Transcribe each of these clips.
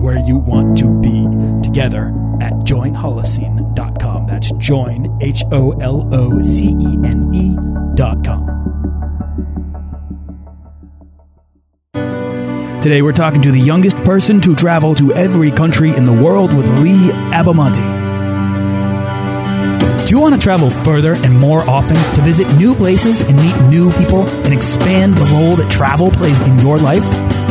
where you want to be together at joinholocene.com. That's join, H O L O C E N E.com. Today we're talking to the youngest person to travel to every country in the world with Lee Abbamonte. Do you want to travel further and more often to visit new places and meet new people and expand the role that travel plays in your life?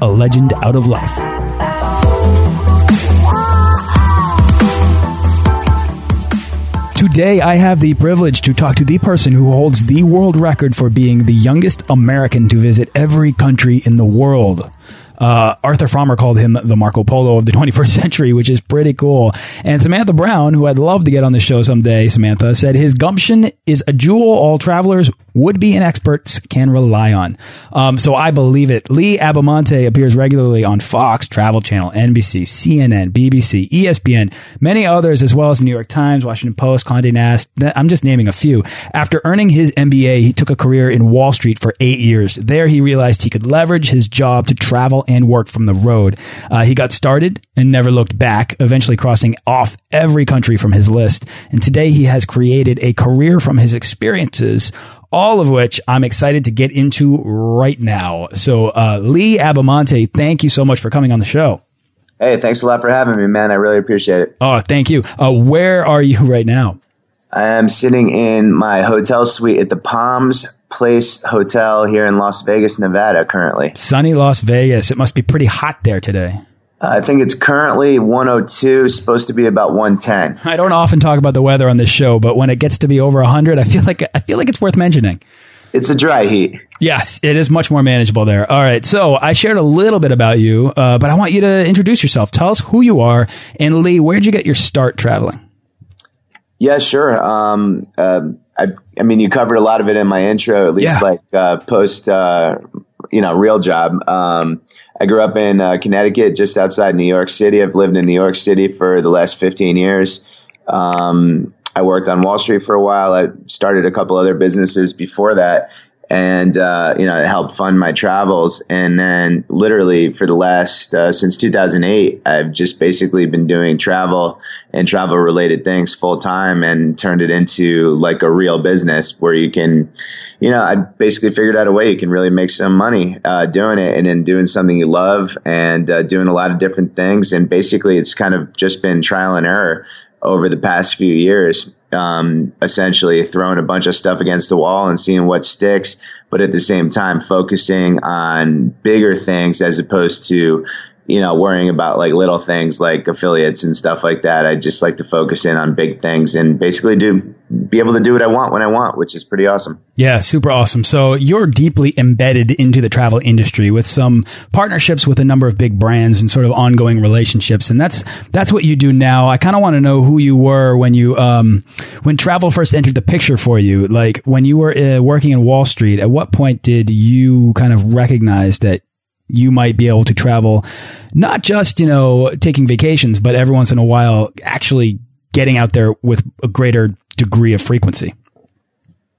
a legend out of life. Today, I have the privilege to talk to the person who holds the world record for being the youngest American to visit every country in the world. Uh, Arthur Frommer called him the Marco Polo of the 21st century, which is pretty cool. And Samantha Brown, who I'd love to get on the show someday, Samantha, said his gumption is a jewel all travelers, would be and experts can rely on. Um, so I believe it. Lee Abbamonte appears regularly on Fox, Travel Channel, NBC, CNN, BBC, ESPN, many others, as well as the New York Times, Washington Post, Condé Nast. I'm just naming a few. After earning his MBA, he took a career in Wall Street for eight years. There, he realized he could leverage his job to travel and work from the road. Uh, he got started and never looked back, eventually crossing off every country from his list. And today he has created a career from his experiences all of which I'm excited to get into right now. So, uh, Lee Abbamonte, thank you so much for coming on the show. Hey, thanks a lot for having me, man. I really appreciate it. Oh, thank you. Uh, where are you right now? I am sitting in my hotel suite at the Palms Place Hotel here in Las Vegas, Nevada, currently. Sunny Las Vegas. It must be pretty hot there today. I think it's currently 102, supposed to be about 110. I don't often talk about the weather on this show, but when it gets to be over 100, I feel like I feel like it's worth mentioning. It's a dry heat. Yes, it is much more manageable there. All right, so I shared a little bit about you, uh, but I want you to introduce yourself. Tell us who you are, and Lee, where'd you get your start traveling? Yeah, sure. Um, uh, I, I, mean, you covered a lot of it in my intro, at least yeah. like uh, post, uh, you know, real job. Um, I grew up in uh, Connecticut, just outside New York City. I've lived in New York City for the last 15 years. Um, I worked on Wall Street for a while. I started a couple other businesses before that, and uh, you know, it helped fund my travels. And then, literally, for the last uh, since 2008, I've just basically been doing travel and travel related things full time, and turned it into like a real business where you can you know, I basically figured out a way you can really make some money uh, doing it and then doing something you love and uh, doing a lot of different things. And basically, it's kind of just been trial and error over the past few years. Um, essentially, throwing a bunch of stuff against the wall and seeing what sticks, but at the same time, focusing on bigger things as opposed to you know, worrying about like little things like affiliates and stuff like that. I just like to focus in on big things and basically do be able to do what I want when I want, which is pretty awesome. Yeah, super awesome. So you're deeply embedded into the travel industry with some partnerships with a number of big brands and sort of ongoing relationships, and that's that's what you do now. I kind of want to know who you were when you um, when travel first entered the picture for you. Like when you were uh, working in Wall Street, at what point did you kind of recognize that you might be able to travel, not just, you know, taking vacations, but every once in a while actually getting out there with a greater degree of frequency?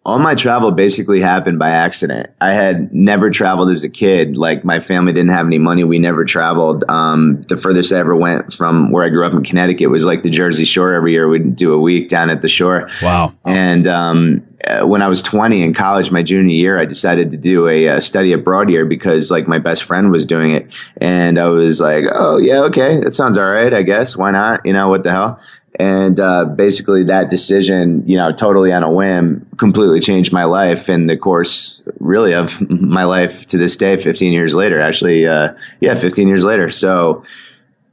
All my travel basically happened by accident. I had never traveled as a kid. Like my family didn't have any money. We never traveled. Um, the furthest I ever went from where I grew up in Connecticut was like the Jersey Shore. Every year we'd do a week down at the shore. Wow. And um, uh, when I was 20 in college, my junior year, I decided to do a, a study abroad year because like my best friend was doing it, and I was like, oh yeah, okay, that sounds all right, I guess. Why not? You know what the hell? And uh, basically, that decision, you know, totally on a whim, completely changed my life and the course, really, of my life to this day. 15 years later, actually, uh, yeah, 15 years later. So,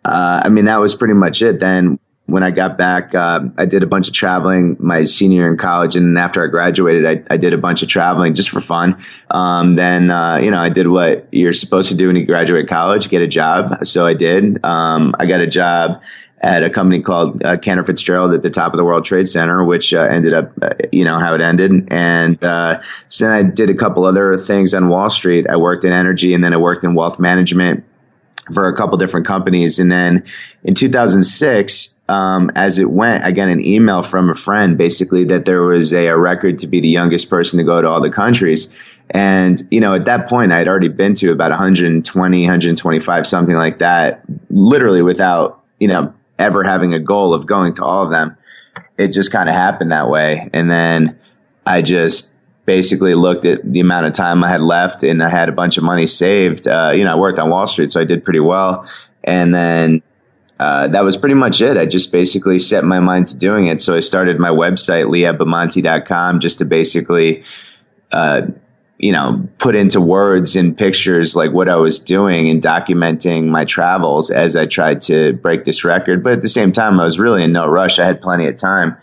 uh, I mean, that was pretty much it. Then when I got back, uh, I did a bunch of traveling my senior year in college, and after I graduated, I, I did a bunch of traveling just for fun. Um, then, uh, you know, I did what you're supposed to do when you graduate college, get a job. So I did. Um, I got a job at a company called uh, Cantor Fitzgerald at the top of the World Trade Center, which uh, ended up, uh, you know, how it ended. And uh, so then I did a couple other things on Wall Street. I worked in energy, and then I worked in wealth management for a couple different companies. And then in 2006, um, as it went, I got an email from a friend basically that there was a, a record to be the youngest person to go to all the countries. And, you know, at that point, I had already been to about 120, 125, something like that, literally without, you know, ever having a goal of going to all of them. It just kind of happened that way. And then I just basically looked at the amount of time I had left and I had a bunch of money saved. Uh, you know, I worked on Wall Street, so I did pretty well. And then uh, that was pretty much it. I just basically set my mind to doing it. So I started my website, leeabbamonte.com, just to basically, uh, you know, put into words and pictures like what I was doing and documenting my travels as I tried to break this record. But at the same time, I was really in no rush. I had plenty of time.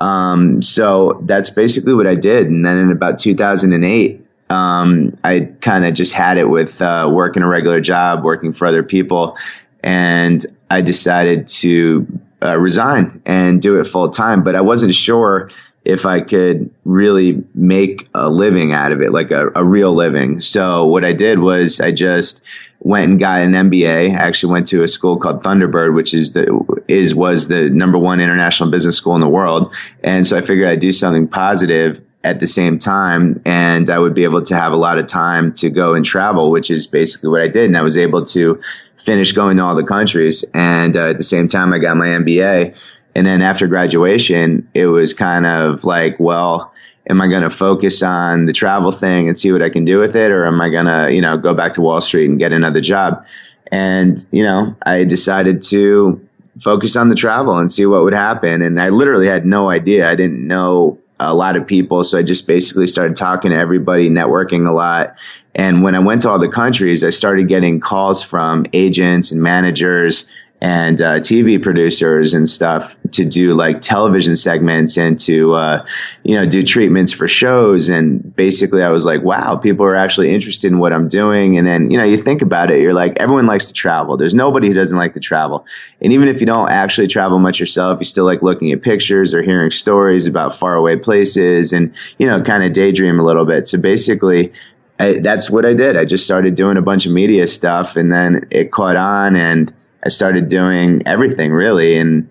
Um, so that's basically what I did. And then in about 2008, um, I kind of just had it with uh, working a regular job, working for other people, and I decided to uh, resign and do it full time. But I wasn't sure if I could really make a living out of it, like a, a real living. So what I did was I just went and got an MBA. I actually went to a school called Thunderbird, which is the is was the number one international business school in the world. And so I figured I'd do something positive at the same time, and I would be able to have a lot of time to go and travel, which is basically what I did. And I was able to finish going to all the countries. And uh, at the same time, I got my MBA. And then after graduation, it was kind of like, well, am I going to focus on the travel thing and see what I can do with it? Or am I going to, you know, go back to Wall Street and get another job? And, you know, I decided to focus on the travel and see what would happen. And I literally had no idea. I didn't know a lot of people. So I just basically started talking to everybody, networking a lot. And when I went to all the countries, I started getting calls from agents and managers and uh, TV producers and stuff to do like television segments and to uh, you know do treatments for shows. And basically, I was like, wow, people are actually interested in what I'm doing. And then you know you think about it, you're like, everyone likes to travel. There's nobody who doesn't like to travel. And even if you don't actually travel much yourself, you still like looking at pictures or hearing stories about faraway places and you know kind of daydream a little bit. So basically. I, that's what I did. I just started doing a bunch of media stuff and then it caught on and I started doing everything really and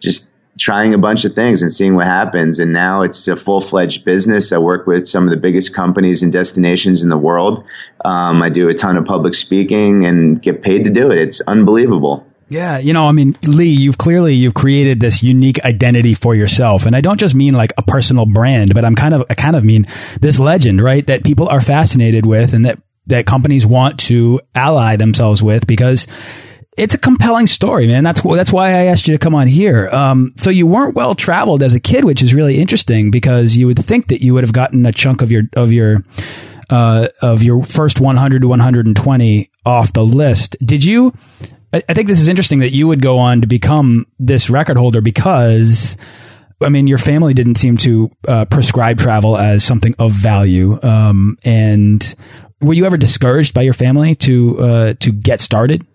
just trying a bunch of things and seeing what happens. And now it's a full fledged business. I work with some of the biggest companies and destinations in the world. Um, I do a ton of public speaking and get paid to do it. It's unbelievable. Yeah, you know, I mean, Lee, you've clearly you've created this unique identity for yourself, and I don't just mean like a personal brand, but I'm kind of I kind of mean this legend, right? That people are fascinated with, and that that companies want to ally themselves with because it's a compelling story, man. That's that's why I asked you to come on here. Um, so you weren't well traveled as a kid, which is really interesting because you would think that you would have gotten a chunk of your of your uh, of your first 100 to 120 off the list. Did you? I, I think this is interesting that you would go on to become this record holder because. I mean, your family didn't seem to uh, prescribe travel as something of value. Um, and were you ever discouraged by your family to uh, to get started?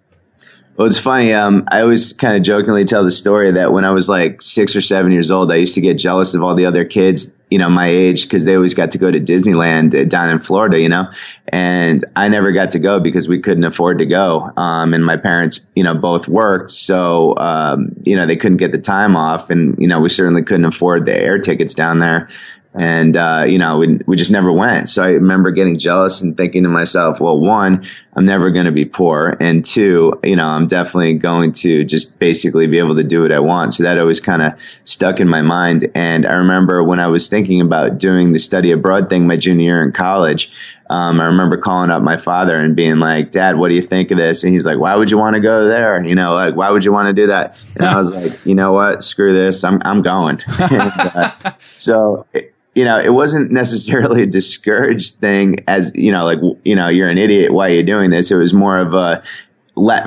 Well, it's funny. Um, I always kind of jokingly tell the story that when I was like six or seven years old, I used to get jealous of all the other kids, you know, my age, because they always got to go to Disneyland uh, down in Florida, you know, and I never got to go because we couldn't afford to go. Um, and my parents, you know, both worked, so um, you know they couldn't get the time off, and you know we certainly couldn't afford the air tickets down there. And uh, you know we, we just never went so i remember getting jealous and thinking to myself well one i'm never going to be poor and two you know i'm definitely going to just basically be able to do what i want so that always kind of stuck in my mind and i remember when i was thinking about doing the study abroad thing my junior year in college um, I remember calling up my father and being like, Dad, what do you think of this? And he's like, Why would you want to go there? You know, like, why would you want to do that? And I was like, You know what? Screw this. I'm, I'm going. and, uh, so, you know, it wasn't necessarily a discouraged thing as, you know, like, you know, you're an idiot. Why are you doing this? It was more of a,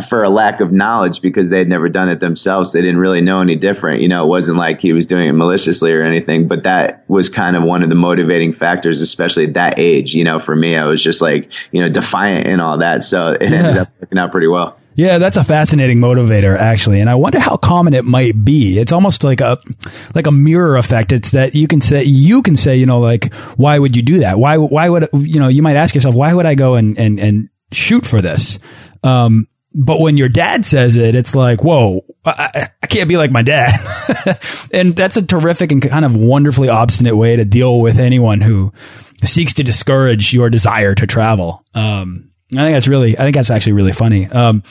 for a lack of knowledge because they had never done it themselves. They didn't really know any different. You know, it wasn't like he was doing it maliciously or anything, but that was kind of one of the motivating factors, especially at that age. You know, for me, I was just like, you know, defiant and all that. So it yeah. ended up working out pretty well. Yeah, that's a fascinating motivator actually, and I wonder how common it might be. It's almost like a like a mirror effect. It's that you can say you can say, you know, like why would you do that? Why why would you know? You might ask yourself, why would I go and and and shoot for this? Um, but when your dad says it, it's like, whoa, I, I can't be like my dad. and that's a terrific and kind of wonderfully obstinate way to deal with anyone who seeks to discourage your desire to travel. Um, I think that's really, I think that's actually really funny. Um,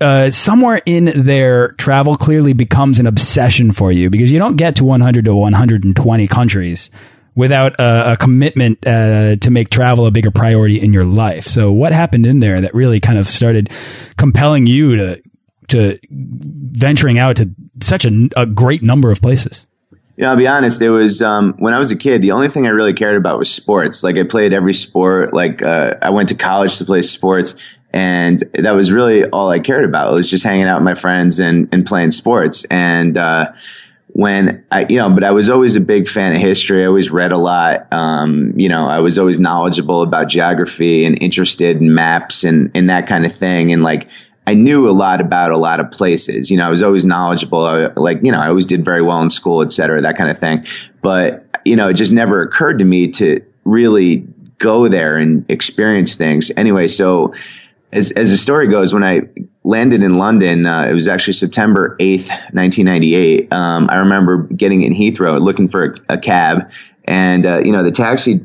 uh, somewhere in there, travel clearly becomes an obsession for you because you don't get to 100 to 120 countries without a, a commitment uh, to make travel a bigger priority in your life. So, what happened in there that really kind of started compelling you to to venturing out to such a, a great number of places? You know, I'll be honest. It was um, when I was a kid. The only thing I really cared about was sports. Like I played every sport. Like uh, I went to college to play sports, and that was really all I cared about. It was just hanging out with my friends and and playing sports. And uh, when I, you know, but I was always a big fan of history. I always read a lot. Um, you know, I was always knowledgeable about geography and interested in maps and, and that kind of thing. And like, I knew a lot about a lot of places. You know, I was always knowledgeable. I, like, you know, I always did very well in school, et cetera, that kind of thing. But, you know, it just never occurred to me to really go there and experience things. Anyway, so, as, as the story goes, when I landed in London, uh, it was actually September 8th, 1998. Um, I remember getting in Heathrow looking for a, a cab and, uh, you know, the taxi,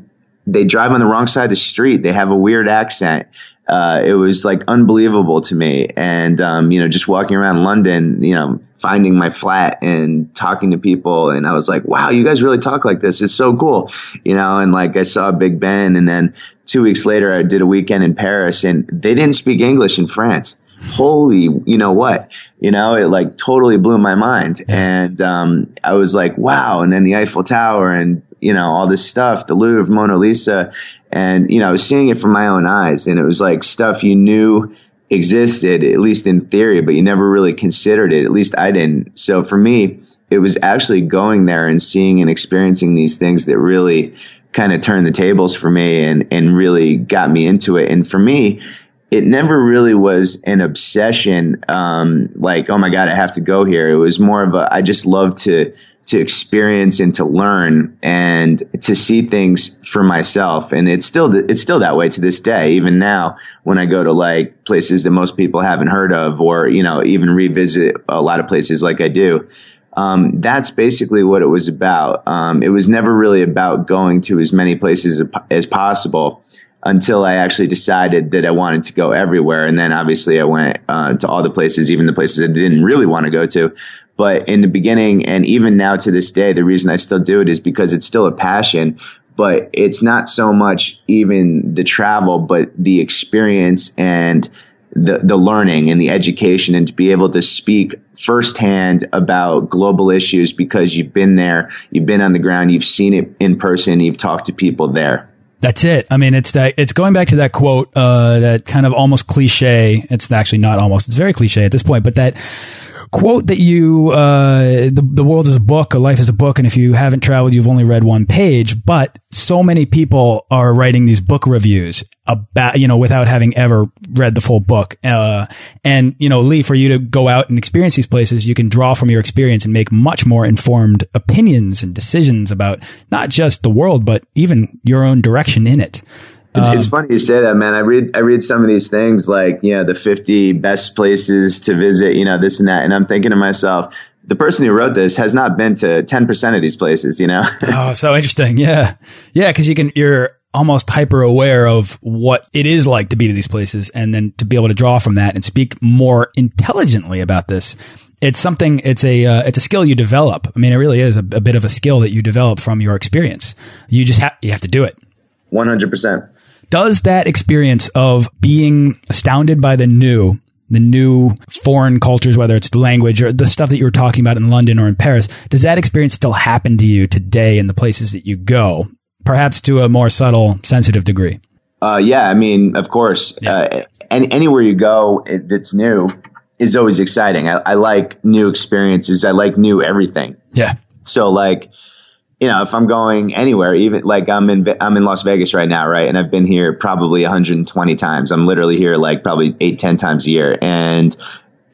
they drive on the wrong side of the street. They have a weird accent. Uh, it was like unbelievable to me. And, um, you know, just walking around London, you know, finding my flat and talking to people. And I was like, wow, you guys really talk like this. It's so cool. You know, and like I saw Big Ben and then two weeks later, I did a weekend in Paris and they didn't speak English in France. Holy, you know what? You know, it like totally blew my mind. And, um, I was like, wow. And then the Eiffel Tower and, you know, all this stuff, the Louvre, Mona Lisa. And, you know, I was seeing it from my own eyes and it was like stuff you knew existed, at least in theory, but you never really considered it. At least I didn't. So for me, it was actually going there and seeing and experiencing these things that really kind of turned the tables for me and, and really got me into it. And for me, it never really was an obsession, um, like, oh my God, I have to go here. It was more of a, I just love to, to experience and to learn and to see things for myself. And it's still, it's still that way to this day. Even now, when I go to like places that most people haven't heard of or, you know, even revisit a lot of places like I do, um, that's basically what it was about. Um, it was never really about going to as many places as, possible until I actually decided that I wanted to go everywhere. And then obviously I went uh, to all the places, even the places I didn't really want to go to. But in the beginning, and even now to this day, the reason I still do it is because it's still a passion. But it's not so much even the travel, but the experience and the, the learning and the education and to be able to speak firsthand about global issues because you've been there, you've been on the ground, you've seen it in person, you've talked to people there. That's it. I mean, it's that it's going back to that quote, uh, that kind of almost cliche. It's actually not almost. It's very cliche at this point, but that quote that you uh, the the world is a book, a life is a book, and if you haven't traveled, you've only read one page. But so many people are writing these book reviews about you know without having ever read the full book. Uh, and you know, Lee, for you to go out and experience these places, you can draw from your experience and make much more informed opinions and decisions about not just the world, but even your own direction in it. It's, um, it's, funny you say that, man. I read I read some of these things like you know the 50 best places to visit, you know this and that, and I'm thinking to myself, the person who wrote this has not been to 10% of these places, you know? oh, so interesting. Yeah. Yeah. Cause you can, you're almost hyper aware of what it is like to be to these places and then to be able to draw from that and speak more intelligently about this. It's something, it's a, uh, it's a skill you develop. I mean, it really is a, a bit of a skill that you develop from your experience. You just have, you have to do it. 100%. Does that experience of being astounded by the new the new foreign cultures, whether it's the language or the stuff that you were talking about in London or in Paris, does that experience still happen to you today in the places that you go, perhaps to a more subtle, sensitive degree? Uh, yeah, I mean, of course, yeah. uh, any, anywhere you go that's new is always exciting. I, I like new experiences. I like new everything. Yeah. So like, you know, if I'm going anywhere, even like I'm in I'm in Las Vegas right now, right, and I've been here probably 120 times. I'm literally here like probably eight, ten times a year, and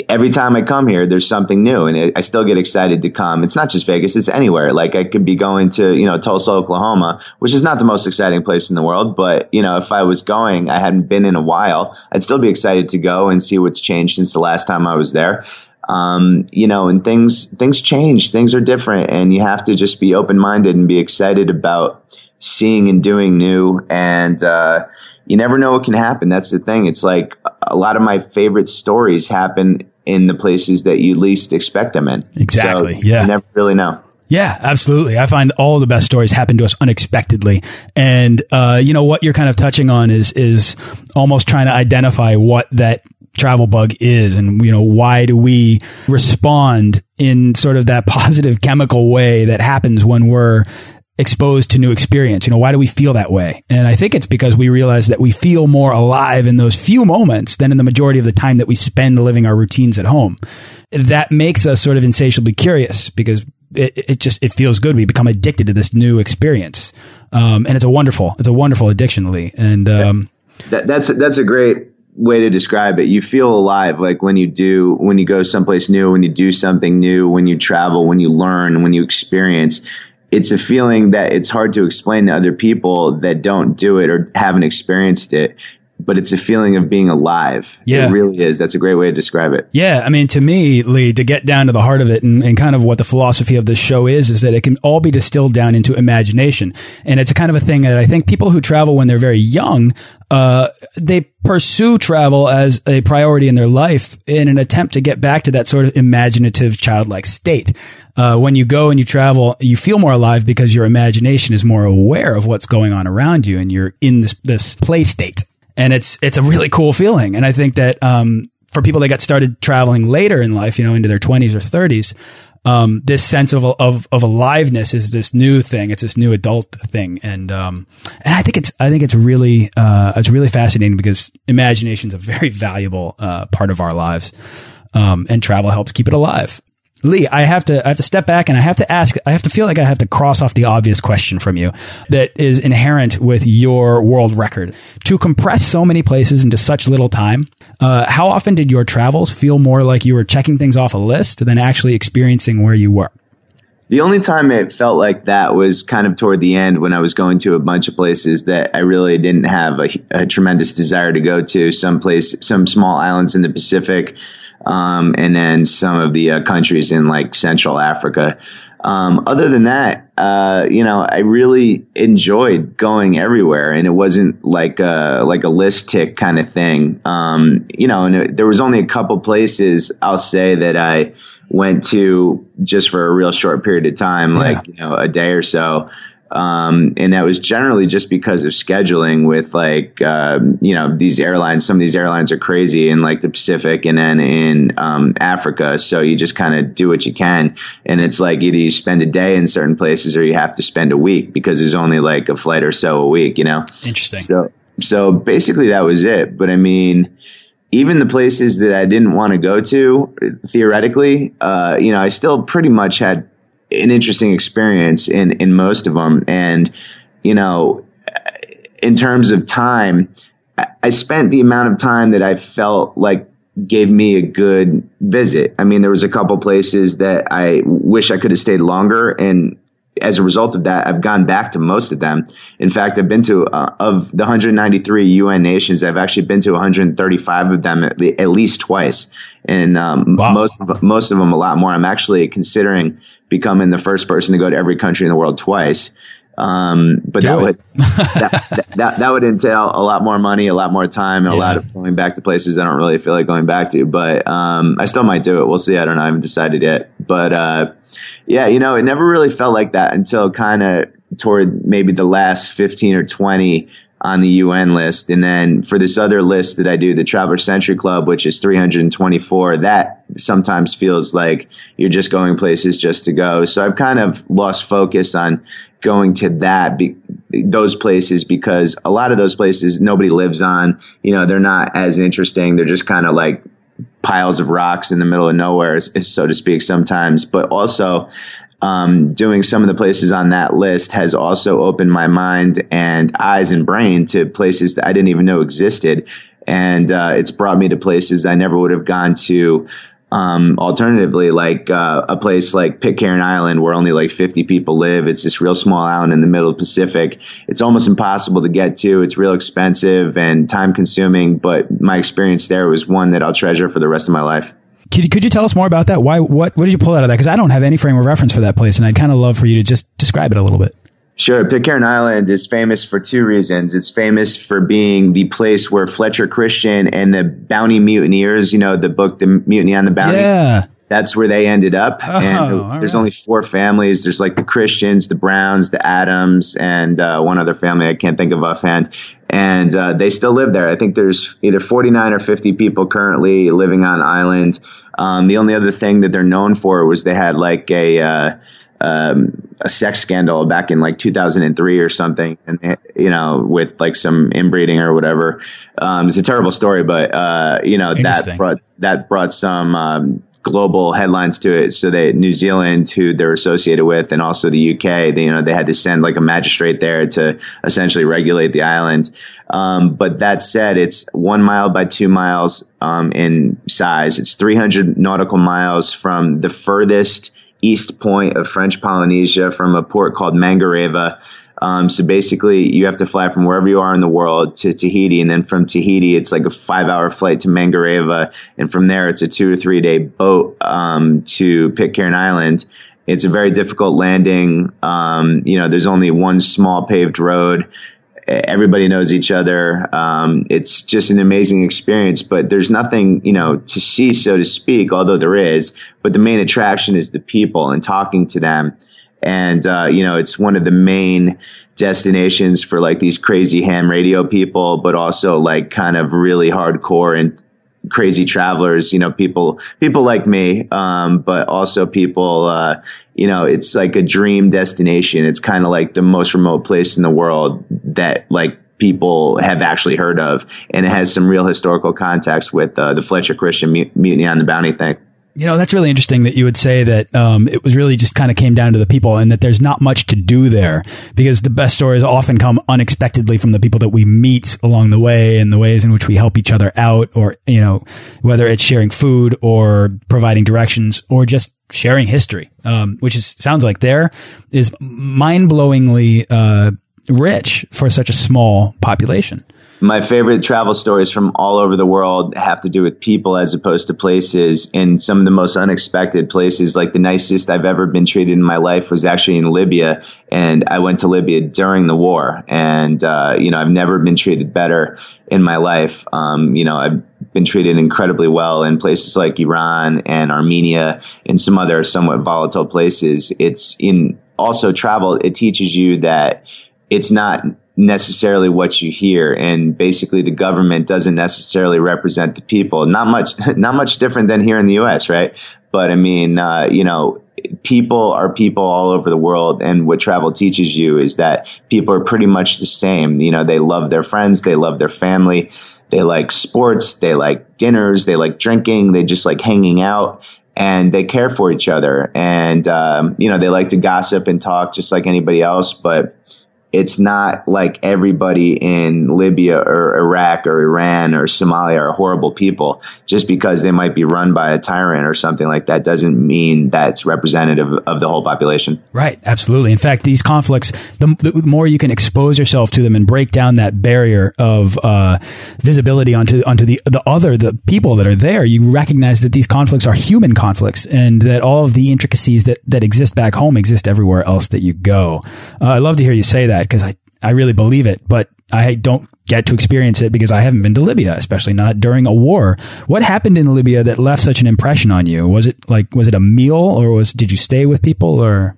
every time I come here, there's something new, and it, I still get excited to come. It's not just Vegas; it's anywhere. Like I could be going to you know Tulsa, Oklahoma, which is not the most exciting place in the world, but you know if I was going, I hadn't been in a while, I'd still be excited to go and see what's changed since the last time I was there um, you know, and things things change, things are different, and you have to just be open minded and be excited about seeing and doing new. And uh, you never know what can happen. That's the thing. It's like a lot of my favorite stories happen in the places that you least expect them in. Exactly. So yeah. You never really know. Yeah, absolutely. I find all the best stories happen to us unexpectedly. And, uh, you know, what you're kind of touching on is, is almost trying to identify what that travel bug is and you know why do we respond in sort of that positive chemical way that happens when we're exposed to new experience? You know why do we feel that way? And i think it's because we realize that we feel more alive in those few moments than in the majority of the time that we spend living our routines at home. That makes us sort of insatiably curious because it, it just it feels good. We become addicted to this new experience. Um, and it's a wonderful it's a wonderful addiction lee. And um, that, that's that's a great way to describe it. You feel alive, like when you do, when you go someplace new, when you do something new, when you travel, when you learn, when you experience. It's a feeling that it's hard to explain to other people that don't do it or haven't experienced it but it's a feeling of being alive. Yeah. It really is. That's a great way to describe it. Yeah. I mean, to me, Lee, to get down to the heart of it and, and, kind of what the philosophy of this show is, is that it can all be distilled down into imagination. And it's a kind of a thing that I think people who travel when they're very young, uh, they pursue travel as a priority in their life in an attempt to get back to that sort of imaginative childlike state. Uh, when you go and you travel, you feel more alive because your imagination is more aware of what's going on around you and you're in this, this play state and it's it's a really cool feeling. And I think that um, for people that got started traveling later in life, you know, into their twenties or thirties, um, this sense of, of of aliveness is this new thing. It's this new adult thing, and um, and I think it's I think it's really uh, it's really fascinating because imagination is a very valuable uh, part of our lives, um, and travel helps keep it alive. Lee, I have to I have to step back and I have to ask I have to feel like I have to cross off the obvious question from you that is inherent with your world record. To compress so many places into such little time, uh, how often did your travels feel more like you were checking things off a list than actually experiencing where you were? The only time it felt like that was kind of toward the end when I was going to a bunch of places that I really didn't have a, a tremendous desire to go to. Some place, some small islands in the Pacific, um, and then some of the uh, countries in like Central Africa. Um, other than that, uh, you know, I really enjoyed going everywhere, and it wasn't like a like a list tick kind of thing. Um, you know, and it, there was only a couple places I'll say that I went to just for a real short period of time, like you know, a day or so. Um, and that was generally just because of scheduling with like, um, you know, these airlines, some of these airlines are crazy in like the Pacific and then in, um, Africa. So you just kind of do what you can. And it's like either you spend a day in certain places or you have to spend a week because there's only like a flight or so a week, you know? Interesting. So, so basically that was it. But I mean, even the places that I didn't want to go to, theoretically, uh, you know, I still pretty much had an interesting experience in in most of them. And you know, in terms of time, I spent the amount of time that I felt like gave me a good visit. I mean, there was a couple places that I wish I could have stayed longer, and as a result of that, I've gone back to most of them. In fact, I've been to uh, of the 193 UN nations, I've actually been to 135 of them at, at least twice. and um, wow. most of most of them a lot more. I'm actually considering becoming the first person to go to every country in the world twice. Um, but that would that, that, that, that, would entail a lot more money, a lot more time, and yeah. a lot of going back to places I don't really feel like going back to. But um, I still might do it. We'll see. I don't know. I haven't decided yet. But uh, yeah, you know, it never really felt like that until kind of toward maybe the last fifteen or twenty on the UN list. And then for this other list that I do, the Traveler Century Club, which is 324, that sometimes feels like you're just going places just to go. So I've kind of lost focus on going to that be, those places because a lot of those places nobody lives on you know they're not as interesting they're just kind of like piles of rocks in the middle of nowhere so to speak sometimes but also um, doing some of the places on that list has also opened my mind and eyes and brain to places that I didn't even know existed. And uh, it's brought me to places I never would have gone to um, alternatively, like uh, a place like Pitcairn Island, where only like 50 people live, it's this real small island in the middle of the Pacific. It's almost impossible to get to. It's real expensive and time consuming, but my experience there was one that I'll treasure for the rest of my life. Could, could you tell us more about that? Why? What? What did you pull out of that? Because I don't have any frame of reference for that place, and I'd kind of love for you to just describe it a little bit. Sure. Pitcairn Island is famous for two reasons. It's famous for being the place where Fletcher Christian and the Bounty Mutineers, you know, the book, The Mutiny on the Bounty. Yeah. That's where they ended up. Oh, and there's right. only four families. There's like the Christians, the Browns, the Adams, and uh, one other family I can't think of offhand. And uh, they still live there. I think there's either 49 or 50 people currently living on island. Um, the only other thing that they're known for was they had like a, uh, um, a sex scandal back in like 2003 or something, and you know, with like some inbreeding or whatever. Um, it's a terrible story, but uh, you know that brought that brought some um, global headlines to it. So that New Zealand, who they're associated with, and also the UK, they, you know, they had to send like a magistrate there to essentially regulate the island. Um, but that said, it's one mile by two miles um, in size. It's 300 nautical miles from the furthest east point of French Polynesia from a port called Mangareva. Um, so basically, you have to fly from wherever you are in the world to Tahiti, and then from Tahiti, it's like a five-hour flight to Mangareva, and from there, it's a two or three-day boat um, to Pitcairn Island. It's a very difficult landing. Um, you know, there's only one small paved road everybody knows each other. Um, it's just an amazing experience, but there's nothing, you know, to see, so to speak, although there is, but the main attraction is the people and talking to them. And, uh, you know, it's one of the main destinations for like these crazy ham radio people, but also like kind of really hardcore and crazy travelers, you know, people, people like me, um, but also people, uh, you know, it's like a dream destination. It's kind of like the most remote place in the world that like people have actually heard of. And it has some real historical context with uh, the Fletcher Christian mutiny on the bounty thing. You know, that's really interesting that you would say that um, it was really just kind of came down to the people and that there's not much to do there because the best stories often come unexpectedly from the people that we meet along the way and the ways in which we help each other out or, you know, whether it's sharing food or providing directions or just sharing history, um, which is, sounds like there is mind blowingly uh, rich for such a small population my favorite travel stories from all over the world have to do with people as opposed to places. And some of the most unexpected places like the nicest i've ever been treated in my life was actually in libya. And i went to libya during the war. And uh, you know i've never been treated better in my life. Um, you know i've been treated incredibly well in places like iran and armenia and some other somewhat volatile places. It's in also travel it teaches you that it's not necessarily what you hear. And basically the government doesn't necessarily represent the people. Not much not much different than here in the US right? But i mean uh, you know people are people all over the world. And what travel teaches you is that people are pretty much the same. You know they love their friends. They love their family. They like sports. They like dinners. They like drinking. They just like hanging out. And they care for each other. And um, you know they like to gossip and talk just like anybody else. But it's not like everybody in Libya or Iraq or Iran or Somalia are horrible people. Just because they might be run by a tyrant or something like that doesn't mean that's representative of the whole population. Right, absolutely. In fact, these conflicts, the, the more you can expose yourself to them and break down that barrier of uh, visibility onto onto the the other, the people that are there, you recognize that these conflicts are human conflicts, and that all of the intricacies that that exist back home exist everywhere else that you go. Uh, I love to hear you say that because I I really believe it, but I don't get to experience it because I haven't been to Libya, especially not during a war. What happened in Libya that left such an impression on you? Was it like was it a meal or was did you stay with people or?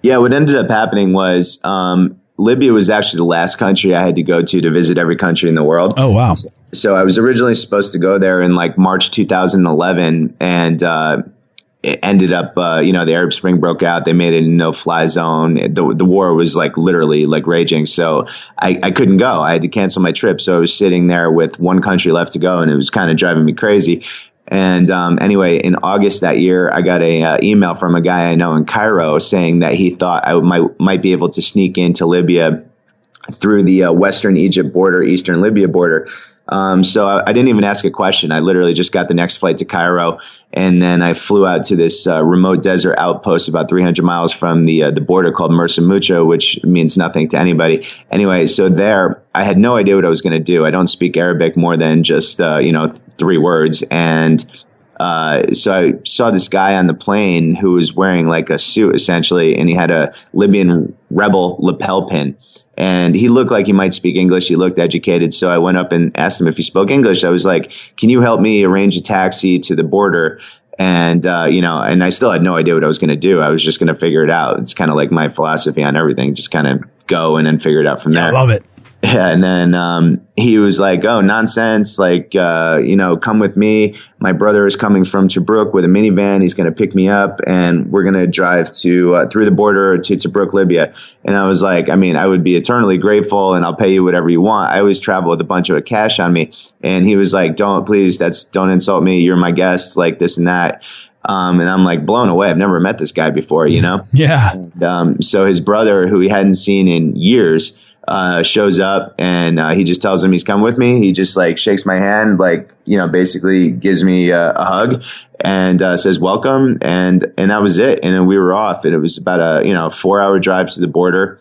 Yeah, what ended up happening was um, Libya was actually the last country I had to go to to visit every country in the world. Oh wow! So I was originally supposed to go there in like March 2011, and uh, it ended up, uh, you know, the Arab Spring broke out. They made it a no-fly zone. The the war was like literally like raging. So I, I couldn't go. I had to cancel my trip. So I was sitting there with one country left to go, and it was kind of driving me crazy. And um, anyway, in August that year, I got a uh, email from a guy I know in Cairo saying that he thought I might might be able to sneak into Libya through the uh, western Egypt border, eastern Libya border. Um, so I, I, didn't even ask a question. I literally just got the next flight to Cairo, and then I flew out to this uh, remote desert outpost about 300 miles from the uh, the border called Mersa Matruh, which means nothing to anybody. Anyway, so there, I had no idea what I was going to do. I don't speak Arabic more than just uh, you know three words, and uh, so I saw this guy on the plane who was wearing like a suit essentially, and he had a Libyan rebel lapel pin and he looked like he might speak English. He looked educated. So I went up and asked him if he spoke English. I was like, can you help me arrange a taxi to the border? And, uh, you know, and I still had no idea what I was going to do. I was just going to figure it out. It's kind of like my philosophy on everything. Just kind of go and then figure it out from yeah, there. I love it. Yeah, and then um, he was like, "Oh, nonsense! Like, uh, you know, come with me. My brother is coming from Tobruk with a minivan. He's going to pick me up, and we're going to drive to uh, through the border to Tobruk, Libya." And I was like, "I mean, I would be eternally grateful, and I'll pay you whatever you want. I always travel with a bunch of cash on me." And he was like, "Don't please, that's don't insult me. You're my guest, like this and that." Um, and I'm like blown away. I've never met this guy before, you know? Yeah. And, um, so his brother, who he hadn't seen in years, uh, shows up and uh, he just tells him he's come with me. He just like shakes my hand, like you know, basically gives me a, a hug and uh, says welcome, and and that was it. And then we were off, and it was about a you know four hour drive to the border.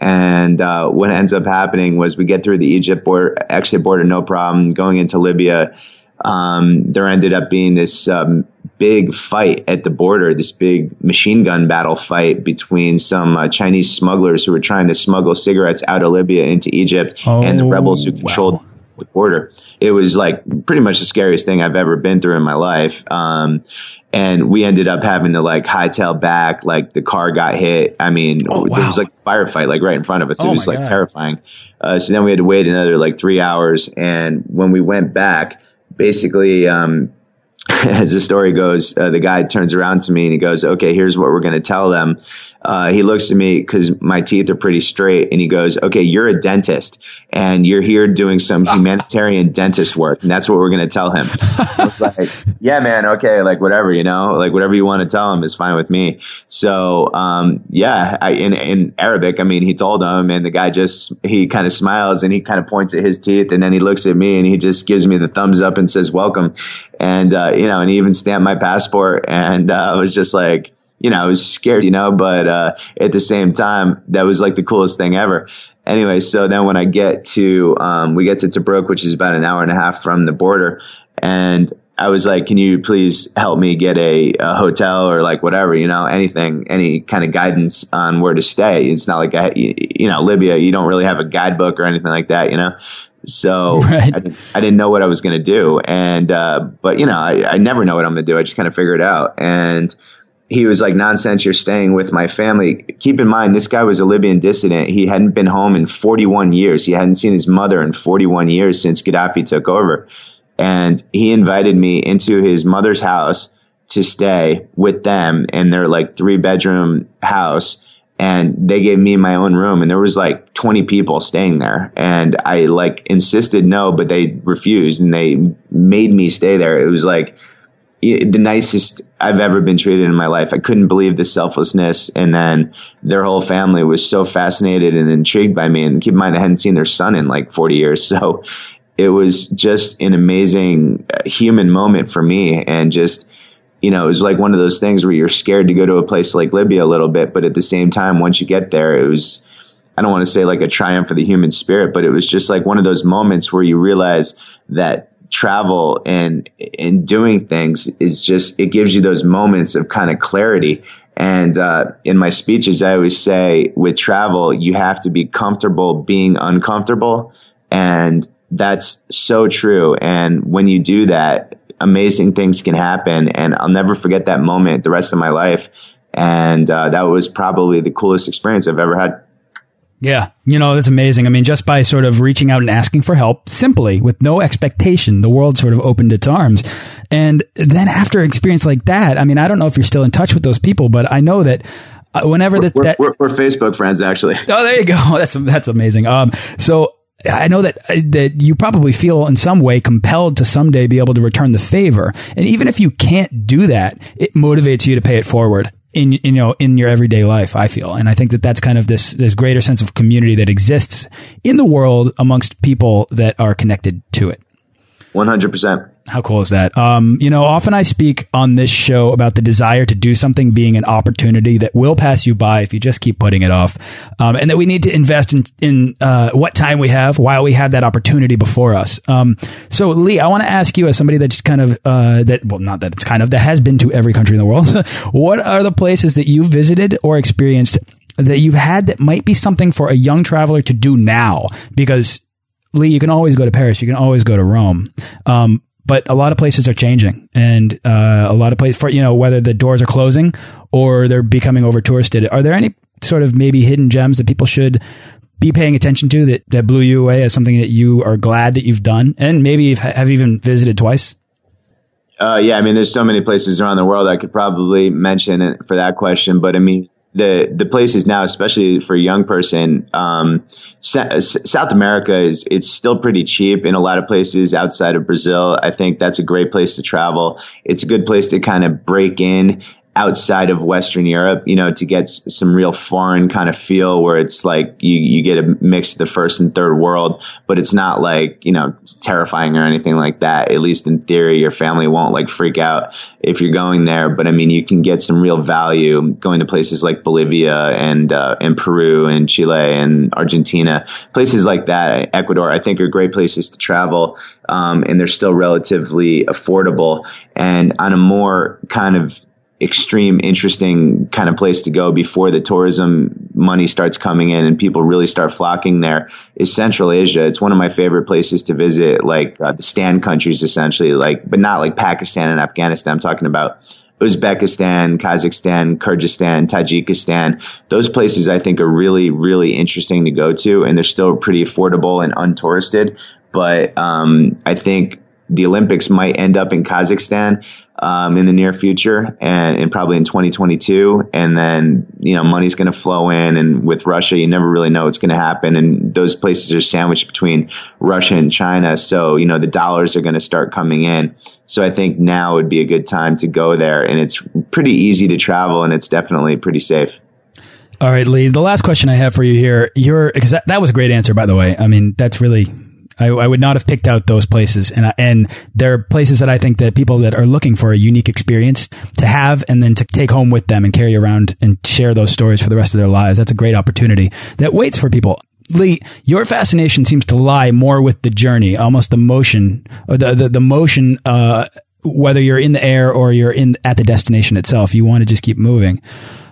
And uh, what ends up happening was we get through the Egypt border, exit border, no problem. Going into Libya, um, there ended up being this um, big fight at the border, this big machine gun battle fight between some uh, Chinese smugglers who were trying to smuggle cigarettes out of Libya into Egypt oh, and the rebels who controlled wow. the border. It was like pretty much the scariest thing I've ever been through in my life. Um, and we ended up having to like hightail back, like the car got hit. I mean, oh, wow. there was like a firefight like right in front of us. Oh, it was like God. terrifying. Uh, so then we had to wait another like three hours. And when we went back, basically, um, as the story goes, uh, the guy turns around to me and he goes, "Okay, here's what we're going to tell them." Uh, he looks at me because my teeth are pretty straight, and he goes, "Okay, you're a dentist, and you're here doing some humanitarian dentist work, and that's what we're going to tell him." I was like, "Yeah, man, okay, like whatever, you know, like whatever you want to tell him is fine with me." So, um, yeah, I, in in Arabic, I mean, he told him, and the guy just he kind of smiles and he kind of points at his teeth, and then he looks at me and he just gives me the thumbs up and says, "Welcome," and uh, you know, and he even stamped my passport, and uh, I was just like you know, I was scared, you know, but uh, at the same time, that was like the coolest thing ever. Anyway, so then when I get to, um, we get to Tobruk, which is about an hour and a half from the border, and I was like, can you please help me get a, a hotel or like whatever, you know, anything, any kind of guidance on where to stay. It's not like, I, you know, Libya, you don't really have a guidebook or anything like that, you know? So Right. I, didn't- I didn't know what I was going to do. And, uh, but you know, I, I never know what I'm going to do. I just kind of figure it out. And, he was like, nonsense, you're staying with my family. Keep in mind, this guy was a Libyan dissident. He hadn't been home in 41 years. He hadn't seen his mother in 41 years since Gaddafi took over. And he invited me into his mother's house to stay with them in their like three bedroom house. And they gave me my own room and there was like 20 people staying there. And I like insisted no, but they refused and they made me stay there. It was like, the nicest I've ever been treated in my life. I couldn't believe the selflessness. And then their whole family was so fascinated and intrigued by me. And keep in mind, I hadn't seen their son in like 40 years. So it was just an amazing uh, human moment for me. And just, you know, it was like one of those things where you're scared to go to a place like Libya a little bit. But at the same time, once you get there, it was, I don't want to say like a triumph for the human spirit, but it was just like one of those moments where you realize that travel and and doing things is just it gives you those moments of kind of clarity. And uh, in my speeches i always say with travel you have to be comfortable being uncomfortable. And that's so true. And when you do that amazing things can happen. And i'll never forget that moment the rest of my life. And uh, that was probably the coolest experience i've ever had yeah, you know, that's amazing. I mean, just by sort of reaching out and asking for help simply with no expectation, the world sort of opened its arms. And then after an experience like that, I mean, I don't know if you're still in touch with those people, but I know that uh, whenever we're, that, we're, we're, Facebook friends, actually. Oh, there you go. That's, that's amazing. Um, so I know that uh, that you probably feel in some way compelled to someday be able to return the favor, and even if you can't do that, it motivates you to pay it forward in, you know in your everyday life i feel. And i think that that's kind of this this greater sense of community that exists in the world amongst people that are connected to it 100% how cool is that? Um, you know, often I speak on this show about the desire to do something being an opportunity that will pass you by if you just keep putting it off, um, and that we need to invest in, in uh, what time we have while we have that opportunity before us. Um, so, Lee, I want to ask you, as somebody that's kind of uh, that well, not that it's kind of that has been to every country in the world, what are the places that you've visited or experienced that you've had that might be something for a young traveler to do now? Because Lee, you can always go to Paris, you can always go to Rome. Um, but a lot of places are changing and uh, a lot of places for you know whether the doors are closing or they're becoming over touristed are there any sort of maybe hidden gems that people should be paying attention to that, that blew you away as something that you are glad that you've done and maybe have even visited twice? Uh, yeah i mean there's so many places around the world i could probably mention for that question but i mean the the places now, especially for a young person, um, South America is it's still pretty cheap in a lot of places outside of Brazil. I think that's a great place to travel. It's a good place to kind of break in outside of Western Europe, you know, to get some real foreign kind of feel where it's like you, you get a mix of the first and third world, but it's not like, you know, terrifying or anything like that. At least in theory, your family won't like freak out if you're going there. But I mean, you can get some real value going to places like Bolivia and, uh, and Peru and Chile and Argentina, places like that, Ecuador, I think are great places to travel. Um, and they're still relatively affordable and on a more kind of extreme, interesting kind of place to go before the tourism money starts coming in and people really start flocking there is Central Asia. It's one of my favorite places to visit, like uh, the Stan countries, essentially, like, but not like Pakistan and Afghanistan. I'm talking about Uzbekistan, Kazakhstan, Kyrgyzstan, Tajikistan. Those places I think are really, really interesting to go to, and they're still pretty affordable and untouristed. But um, I think the Olympics might end up in Kazakhstan um, in the near future and, and, probably in 2022. And then, you know, money's going to flow in. And with Russia, you never really know what's going to happen. And those places are sandwiched between Russia and China. So, you know, the dollars are going to start coming in. So I think now would be a good time to go there. And it's pretty easy to travel and it's definitely pretty safe. All right, Lee. The last question I have for you here, you're because that, that was a great answer, by the way. I mean, that's really I, I, would not have picked out those places, and and there are places that I think that people that are looking for a unique experience to have, and then to take home with them and carry around and share those stories for the rest of their lives. That's a great opportunity that waits for people. Lee, your fascination seems to lie more with the journey, almost the motion, the the, the motion. Uh, whether you're in the air or you're in at the destination itself, you want to just keep moving,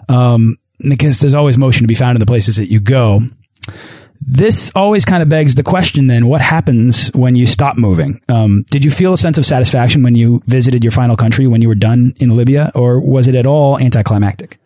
um, because there's always motion to be found in the places that you go. This always kind of begs the question then, what happens when you stop moving? Um, did you feel a sense of satisfaction when you visited your final country when you were done in Libya, or was it at all anticlimactic?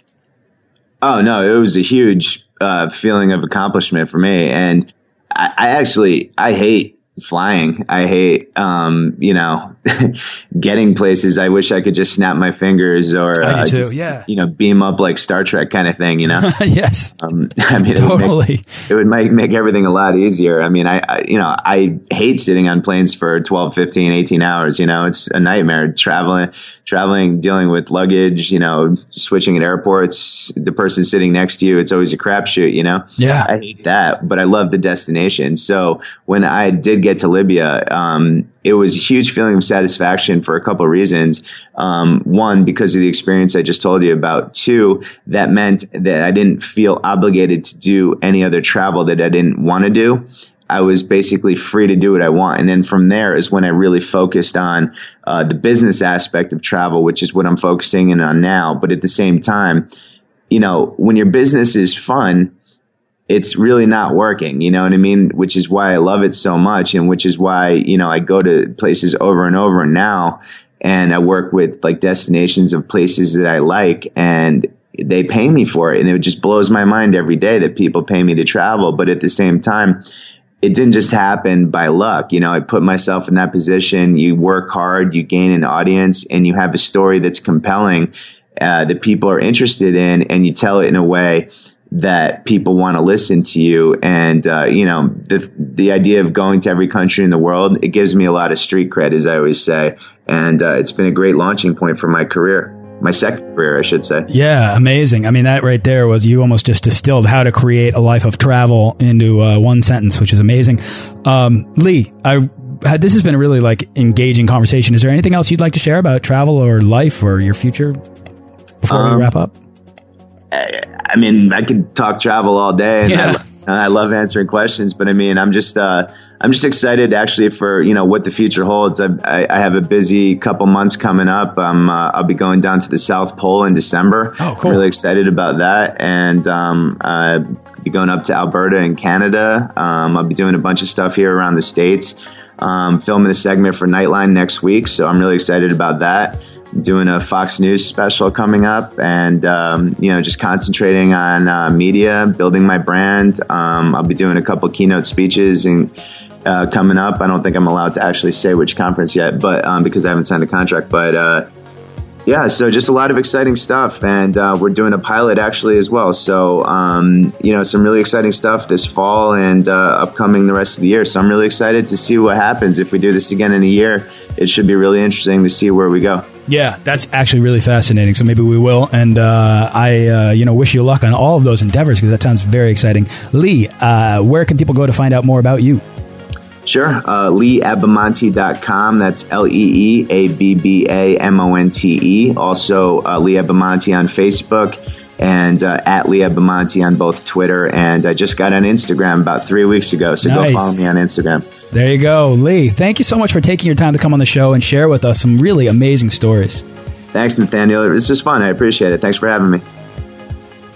Oh, no, it was a huge uh, feeling of accomplishment for me. And I, I, actually, I hate flying. I hate, um, you know, getting places. I wish I could just snap my fingers or uh, just, yeah. you know beam up like Star Trek kind of thing. You know. yes. Um, I mean, Totally. it would, make, it would make, make everything a lot easier. I mean, I, I, you know, I hate sitting on planes for 12, 15, 18 hours. You know, it's a nightmare traveling, traveling, dealing with luggage, you know, switching at airports, the person sitting next to you. It's always a crapshoot, you know? Yeah. I hate that, but I love the destination. So when I did get to Libya, um, it was a huge feeling of satisfaction for a couple of reasons. Um, one, because of the experience I just told you about. Two, that meant that I didn't feel obligated to do any other travel that I didn't want to do. I was basically free to do what I want. And then from there is when I really focused on uh, the business aspect of travel, which is what I'm focusing in on now. But at the same time, you know, when your business is fun, it's really not working. You know what I mean? Which is why I love it so much, and which is why you know I go to places over and over now, and I work with like destinations of places that I like, and they pay me for it, and it just blows my mind every day that people pay me to travel. But at the same time, it didn't just happen by luck. You know, I put myself in that position. You work hard, you gain an audience, and you have a story that's compelling uh, that people are interested in, and you tell it in a way that people want to listen to you. And uh, you know, the the idea of going to every country in the world it gives me a lot of street cred, as I always say, and uh, it's been a great launching point for my career. My second career, I should say. Yeah, amazing. I mean, that right there was you almost just distilled how to create a life of travel into uh, one sentence, which is amazing. Um, Lee, I had, this has been a really like engaging conversation. Is there anything else you'd like to share about travel or life or your future before Um, we wrap up? I, I mean, I could talk travel all day, and Yeah. I, I love answering questions. But I mean, I'm just, uh, I'm just excited actually for you know what the future holds. I, I, I have a busy couple months coming up. Um, uh, I'll be going down to the South Pole in December. Oh, cool. I'm really excited about that, and um, I'll be going up to Alberta in Canada. Um, I'll be doing a bunch of stuff here around the states. Um, filming a segment for Nightline next week, so I'm really excited about that doing a Fox News special coming up, and um, you know, just concentrating on uh, media, building my brand. Um, I'll be doing a couple keynote speeches and uh, coming up. I don't think I'm allowed to actually say which conference yet, but um, because I haven't signed a contract. But uh, yeah, so just a lot of exciting stuff, and uh, we're doing a pilot actually as well. So um, you know, some really exciting stuff this fall and uh, upcoming the rest of the year. So I'm really excited to see what happens if we do this again in a year. It should be really interesting to see where we go. Yeah, that's actually really fascinating. So maybe we will. And uh, I, uh, you know, wish you luck on all of those endeavors because that sounds very exciting. Lee, uh, where can people go to find out more about you? Sure. Uh, LeeAbbamonte.com. That's L E E A B B A M O N T E. Also, uh, Lee Abbamonte on Facebook and uh, at Lee Abbamonte on both Twitter. And I just got on Instagram about three weeks ago. So Nice. go follow me on Instagram. There you go, Lee. Thank you so much for taking your time to come on the show and share with us some really amazing stories. Thanks, Nathaniel. This is fun. I appreciate it. Thanks for having me.